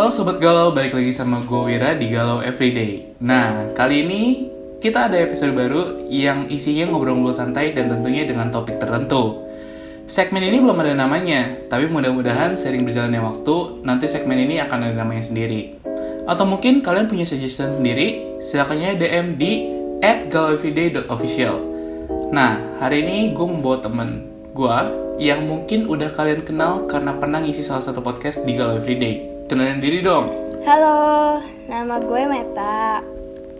Halo Sobat Galau, balik lagi sama gue Wira di Galau Everyday. Nah, kali ini kita ada episode baru yang isinya ngobrol-ngobrol santai dan tentunya dengan topik tertentu. Segmen ini belum ada namanya, tapi mudah-mudahan sering berjalannya waktu, nanti segmen ini akan ada namanya sendiri. Atau mungkin kalian punya suggestion sendiri, silakannya DM di at galaueveryday.official Nah, hari ini gue membawa temen gue yang mungkin udah kalian kenal karena pernah ngisi salah satu podcast di Galau Everyday Kenalin diri dong. Halo, nama gue Meta.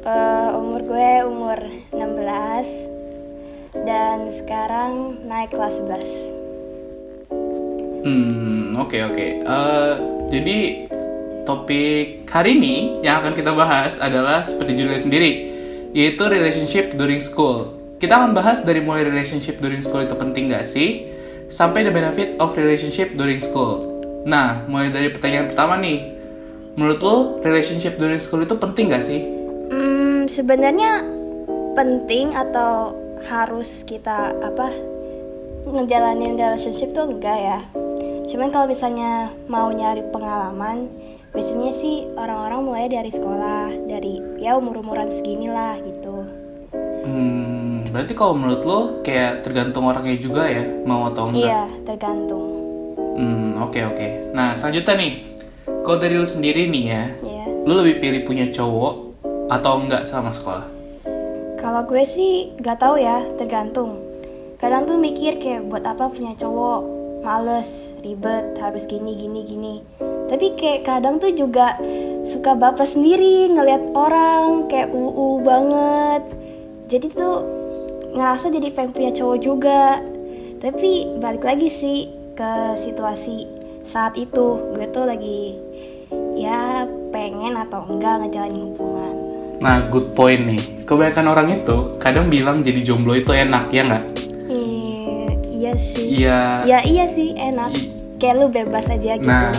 Uh, umur gue umur 16 dan sekarang naik kelas 11. Hmm, oke okay, oke. Okay. Uh, jadi topik hari ini yang akan kita bahas adalah seperti judulnya sendiri, yaitu relationship during school. Kita akan bahas dari mulai relationship during school itu penting gak sih, sampai the benefit of relationship during school. Nah, mulai dari pertanyaan pertama nih. Menurut lo, relationship during school itu penting gak sih? Hmm, sebenarnya penting atau harus kita apa ngejalanin relationship tuh enggak ya. Cuman kalau misalnya mau nyari pengalaman, biasanya sih orang-orang mulai dari sekolah, dari ya umur-umuran segini lah gitu. Hmm, berarti kalau menurut lo kayak tergantung orangnya juga ya, mau atau enggak? Iya, tergantung. Hmm, oke okay, oke. Okay. Nah, selanjutnya nih. Kalau dari lu sendiri nih ya, yeah. lu lebih pilih punya cowok atau enggak selama sekolah? Kalau gue sih gak tahu ya, tergantung. Kadang tuh mikir kayak buat apa punya cowok, males, ribet, harus gini gini gini. Tapi kayak kadang tuh juga suka baper sendiri ngelihat orang kayak uu banget. Jadi tuh ngerasa jadi pengen punya cowok juga. Tapi balik lagi sih, ke situasi saat itu. Gue tuh lagi ya pengen atau enggak ngejalanin hubungan. Nah good point nih. Kebanyakan orang itu kadang bilang jadi jomblo itu enak ya nggak? Iya, iya sih. Iya. Ya iya sih enak. I kayak lu bebas aja gitu. Nah.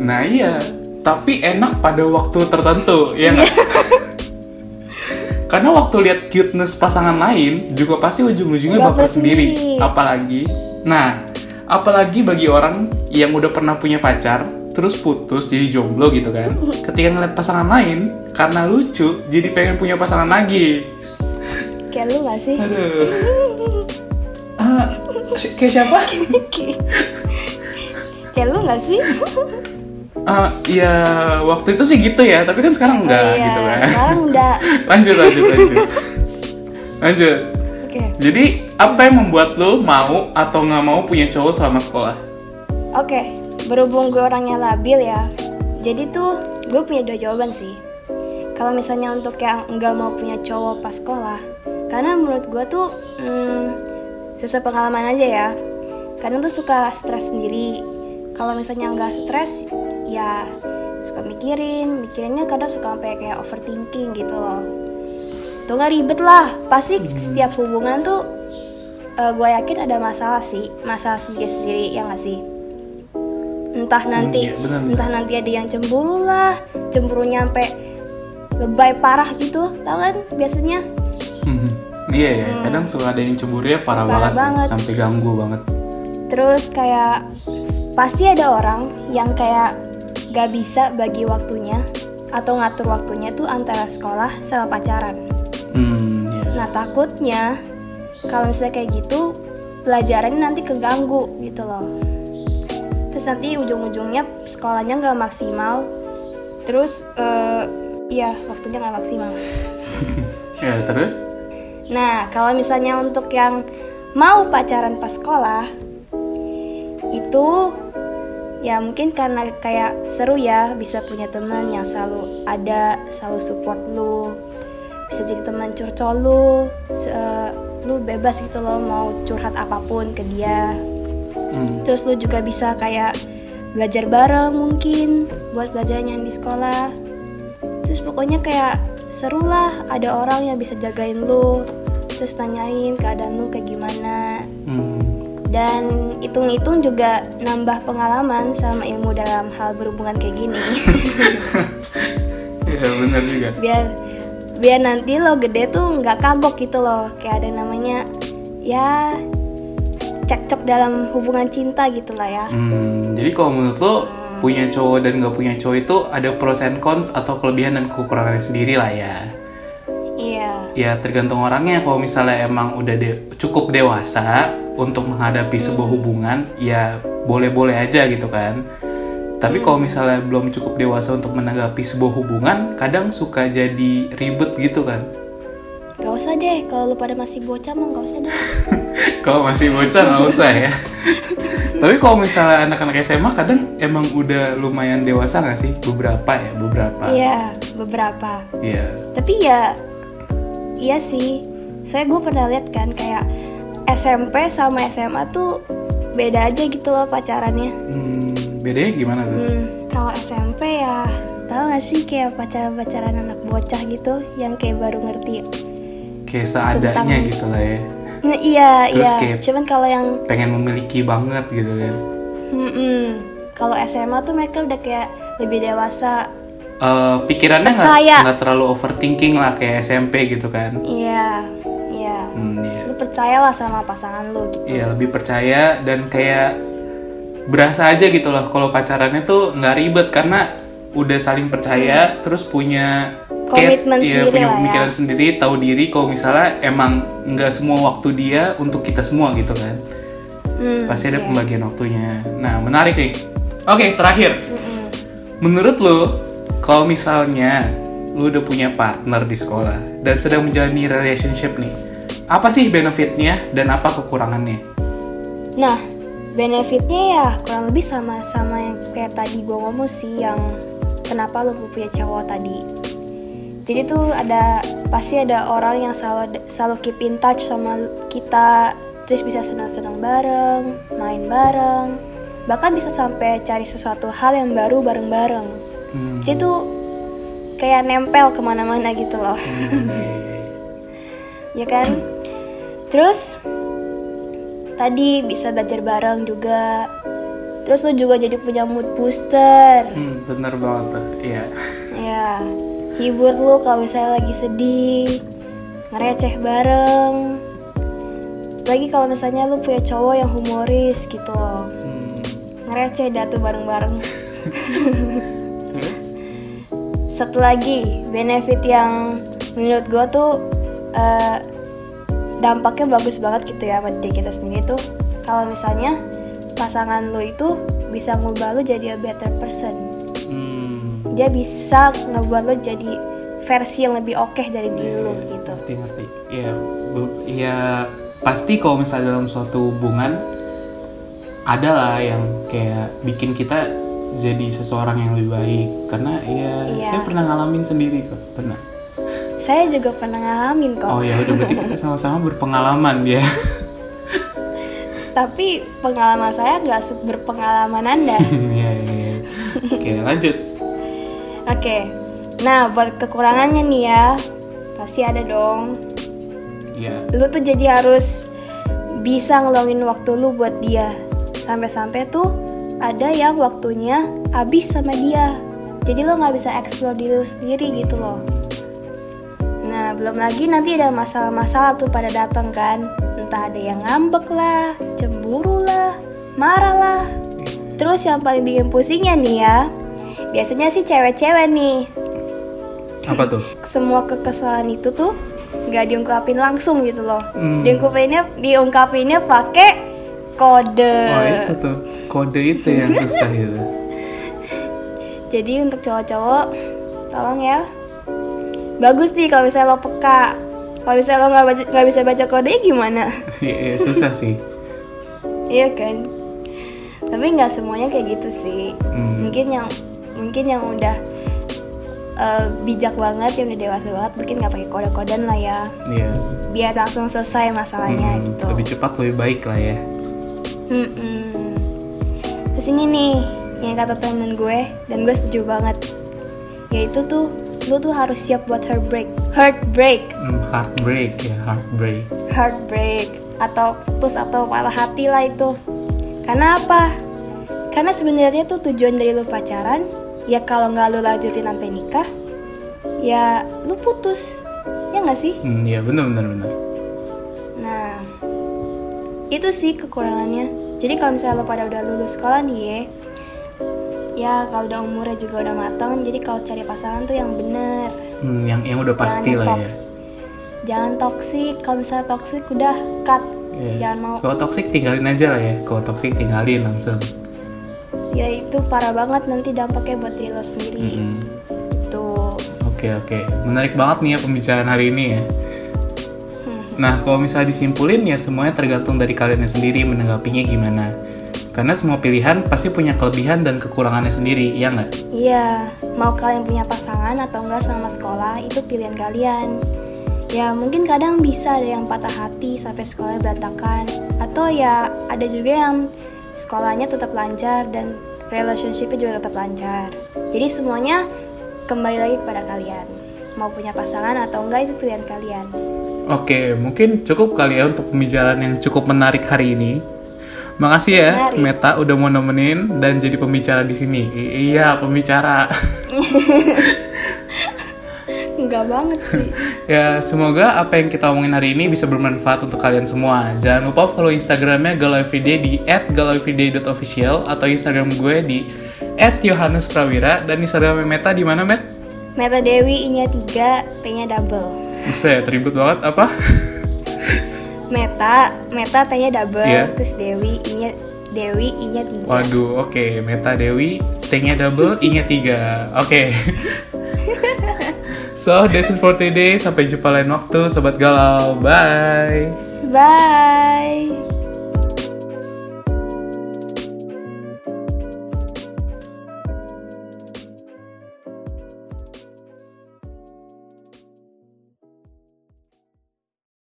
Nah iya. Tapi enak pada waktu tertentu ya nggak? Iya. karena waktu lihat cuteness pasangan lain juga pasti ujung-ujungnya baper sendiri. sendiri. Apalagi nah apalagi bagi orang yang udah pernah punya pacar terus putus jadi jomblo gitu kan ketika ngeliat pasangan lain karena lucu jadi pengen punya pasangan lagi kayak lu gak sih aduh uh, kayak siapa kayak lu gak sih Uh, ya waktu itu sih gitu ya, tapi kan sekarang enggak oh, iya, gitu kan. Sekarang udah. lanjut lanjut lanjut. lanjut. Okay. Jadi apa yang membuat lo mau atau nggak mau punya cowok selama sekolah? Oke, okay. berhubung gue orangnya labil ya, jadi tuh gue punya dua jawaban sih. Kalau misalnya untuk yang nggak mau punya cowok pas sekolah, karena menurut gue tuh hmm, sesuai pengalaman aja ya. Kadang tuh suka stres sendiri. Kalau misalnya nggak stres, ya suka mikirin, mikirinnya kadang suka sampai kayak overthinking gitu loh tuh nggak ribet lah pasti hmm. setiap hubungan tuh uh, gue yakin ada masalah sih masalah sendiri sendiri ya nggak sih entah hmm, nanti hmm, ya, entah nanti ada yang cemburu lah cemburu nyampe lebay parah gitu tau kan biasanya hmm, iya ya hmm. kadang suka ada yang cemburu ya parah, parah banget, banget. Sih, sampai ganggu banget terus kayak pasti ada orang yang kayak gak bisa bagi waktunya atau ngatur waktunya tuh antara sekolah sama pacaran. Nah takutnya kalau misalnya kayak gitu pelajarannya nanti keganggu gitu loh. Terus nanti ujung-ujungnya sekolahnya nggak maksimal. Terus uh, ya waktunya nggak maksimal. ya terus? Nah kalau misalnya untuk yang mau pacaran pas sekolah itu ya mungkin karena kayak seru ya bisa punya teman yang selalu ada selalu support lu bisa jadi teman curcol lu uh, lu bebas gitu loh mau curhat apa pun ke dia. Hmm. terus lu juga bisa kayak belajar bareng mungkin buat belajarnya di sekolah. Terus pokoknya kayak seru lah ada orang yang bisa jagain lu terus tanyain keadaan lu kayak gimana. Hmm. dan hitung-hitung juga nambah pengalaman sama ilmu dalam hal berhubungan kayak gini. Iya benar juga. Biar biar nanti lo gede tuh nggak kagok gitu loh kayak ada namanya ya cekcok dalam hubungan cinta gitu lah ya hmm, jadi kalau menurut lo punya cowok dan nggak punya cowok itu ada pros and cons atau kelebihan dan kekurangannya sendiri lah ya. Iya. Ya tergantung orangnya. Kalau misalnya emang udah de- cukup dewasa untuk menghadapi sebuah hubungan, ya boleh-boleh aja gitu kan. Tapi kalau misalnya belum cukup dewasa untuk menanggapi sebuah hubungan, kadang suka jadi ribet gitu kan. Gak usah deh, kalau lu pada masih bocah mah gak usah deh. Kalau masih bocah nggak usah ya. Tapi kalau misalnya anak-anak SMA kadang emang udah lumayan dewasa nggak sih? Beberapa ya, beberapa. Iya, beberapa. Iya. Tapi ya, iya sih. Saya gue pernah lihat kan kayak SMP sama SMA tuh beda aja gitu loh pacarannya. Hmm, bedanya gimana tuh? Hmm, kalau SMP ya, tau gak sih kayak pacaran-pacaran anak bocah gitu yang kayak baru ngerti. Kayak seadanya Tentang- gitu lah ya. Nah, iya, Terus iya. kayak- Cuman kalau yang Pengen memiliki banget gitu kan. Mm-mm. Kalau SMA tuh mereka udah kayak lebih dewasa. Eh, pikirannya nggak terlalu overthinking lah kayak SMP gitu kan. Iya, iya. Hmm, iya. Lu percayalah sama pasangan lu gitu. Iya lebih percaya dan kayak berasa aja gitu loh kalau pacarannya tuh nggak ribet karena udah saling percaya terus punya Komitmen iya, sendiri punya lah ya. pemikiran sendiri tahu diri kalau misalnya emang nggak semua waktu dia untuk kita semua gitu kan Hmm, pasti ada iya. pembagian waktunya nah menarik nih oke terakhir Mm-mm. menurut lo kalau misalnya lu udah punya partner di sekolah dan sedang menjalani relationship nih apa sih benefitnya dan apa kekurangannya Nah, benefitnya ya kurang lebih sama-sama yang kayak tadi gue ngomong sih yang kenapa lu punya cowok tadi. Jadi tuh ada pasti ada orang yang selalu selalu keep in touch sama kita, terus bisa senang-senang bareng, main bareng, bahkan bisa sampai cari sesuatu hal yang baru bareng-bareng. Hmm. Jadi tuh kayak nempel ke mana-mana gitu loh. Hmm, iya, iya, iya. ya kan? Terus tadi bisa belajar bareng juga. Terus lu juga jadi punya mood booster. Hmm, bener banget tuh. Iya. Ya, hibur lu kalau misalnya lagi sedih, ngereceh bareng. Lagi kalau misalnya lu punya cowok yang humoris gitu loh. Hmm. Ngereceh dah tuh bareng-bareng. Terus? Satu lagi, benefit yang menurut gue tuh eh, dampaknya bagus banget gitu ya sama diri kita sendiri tuh. Kalau misalnya pasangan lo itu bisa ngubah lo jadi a better person. Hmm. Dia bisa ngebuat lo jadi versi yang lebih oke dari diri lo gitu. Ngerti ngerti. Iya. bu- Iya pasti kalau misalnya dalam suatu hubungan ada lah yang kayak bikin kita jadi seseorang yang lebih baik karena ya Iya. saya pernah ngalamin sendiri kok pernah Saya juga pernah ngalamin kok. oh ya udah berarti kita sama-sama berpengalaman ya Tapi pengalaman saya nggak berpengalaman Anda. Iya iya iya. oke lanjut Oke. Nah, buat kekurangannya nih ya, pasti ada dong. Iya lu tuh jadi harus bisa ngeluangin waktu lu buat dia sampai-sampai tuh ada yang waktunya habis sama dia jadi lo nggak bisa explore diri lu sendiri gitu loh belum lagi nanti ada masalah-masalah tuh pada datang kan. Entah ada yang ngambek lah cemburu lah marah lah. Terus yang paling bikin pusingnya nih ya biasanya sih cewek-cewek nih. Apa tuh? Semua kekesalan itu tuh nggak diungkapin langsung gitu loh. Hmm. diungkapinnya diungkapinnya pakai kode. Oh itu tuh. Kode itu yang susah itu jadi untuk cowok-cowok tolong ya bagus nih kalau misalnya lo peka. Kalau misalnya lo nggak baca nggak bisa baca kodenya gimana? Iya, iya, susah sih. Iya kan? Tapi nggak semuanya kayak gitu sih. Hmm. mungkin yang mungkin yang udah eh, bijak banget yang udah dewasa banget mungkin nggak pakai kode-koden lah ya. Iya. biar langsung selesai masalahnya Hmm, gitu. lebih cepat lebih baik lah ya. Mm-mm. Terus ini nih yang kata temen gue dan gue setuju banget. Yaitu tuh lu tuh harus siap buat heartbreak. Heartbreak. Hmm, heartbreak ya heartbreak. Heartbreak. Atau putus atau patah hati lah itu. Karena apa? Karena sebenarnya tuh tujuan dari lu pacaran ya kalau nggak lu lanjutin sampai nikah ya lu putus. Ya nggak sih? Hmm, iya benar benar benar. Nah, itu sih kekurangannya. Jadi kalau misalnya lo pada udah lulus sekolah nih ya, ya kalau udah umurnya juga udah matang jadi kalau cari pasangan tuh yang bener Hmm, yang yang udah pasti jangan lah ya. jangan toksik kalau misalnya toksik udah cut Iya. jangan mau Kalau toxic tinggalin aja lah ya. Kalau toxic tinggalin langsung. ya itu parah banget nanti dampaknya buat diri lo sendiri Mm-mm. tuh Oke oke, menarik banget nih ya pembicaraan hari ini ya. Nah kalau misalnya disimpulin ya semuanya tergantung dari kalian sendiri menanggapinya gimana. Karena semua pilihan pasti punya kelebihan dan kekurangannya sendiri, ya nggak? Iya, mau kalian punya pasangan atau enggak sama sekolah itu pilihan kalian. Ya mungkin kadang bisa ada yang patah hati sampai sekolahnya berantakan Atau ya ada juga yang sekolahnya tetap lancar dan relationshipnya juga tetap lancar Jadi semuanya kembali lagi kepada kalian Mau punya pasangan atau enggak itu pilihan kalian Oke, mungkin cukup kali ya untuk pembicaraan yang cukup menarik hari ini. Makasih ya, Menarik. Meta udah mau nemenin dan jadi pembicara di sini. I- iya, pembicara. Enggak banget sih ya, semoga apa yang kita omongin hari ini bisa bermanfaat untuk kalian semua. Jangan lupa follow Instagramnya Galau Everyday di @galaueveryday.official atau Instagram gue di @yohanesprawira dan Instagram Meta di mana, Met? Meta Dewi I-nya 3, T-nya double Buset, ribut banget apa? Meta, Meta T-nya double, Iya. terus Dewi I-nya Dewi I-nya 3 Waduh, oke. Meta Dewi, T-nya double, I-nya 3. Oke. so, this is for today. Sampai jumpa lain waktu, Sobat Galau. Bye! Bye.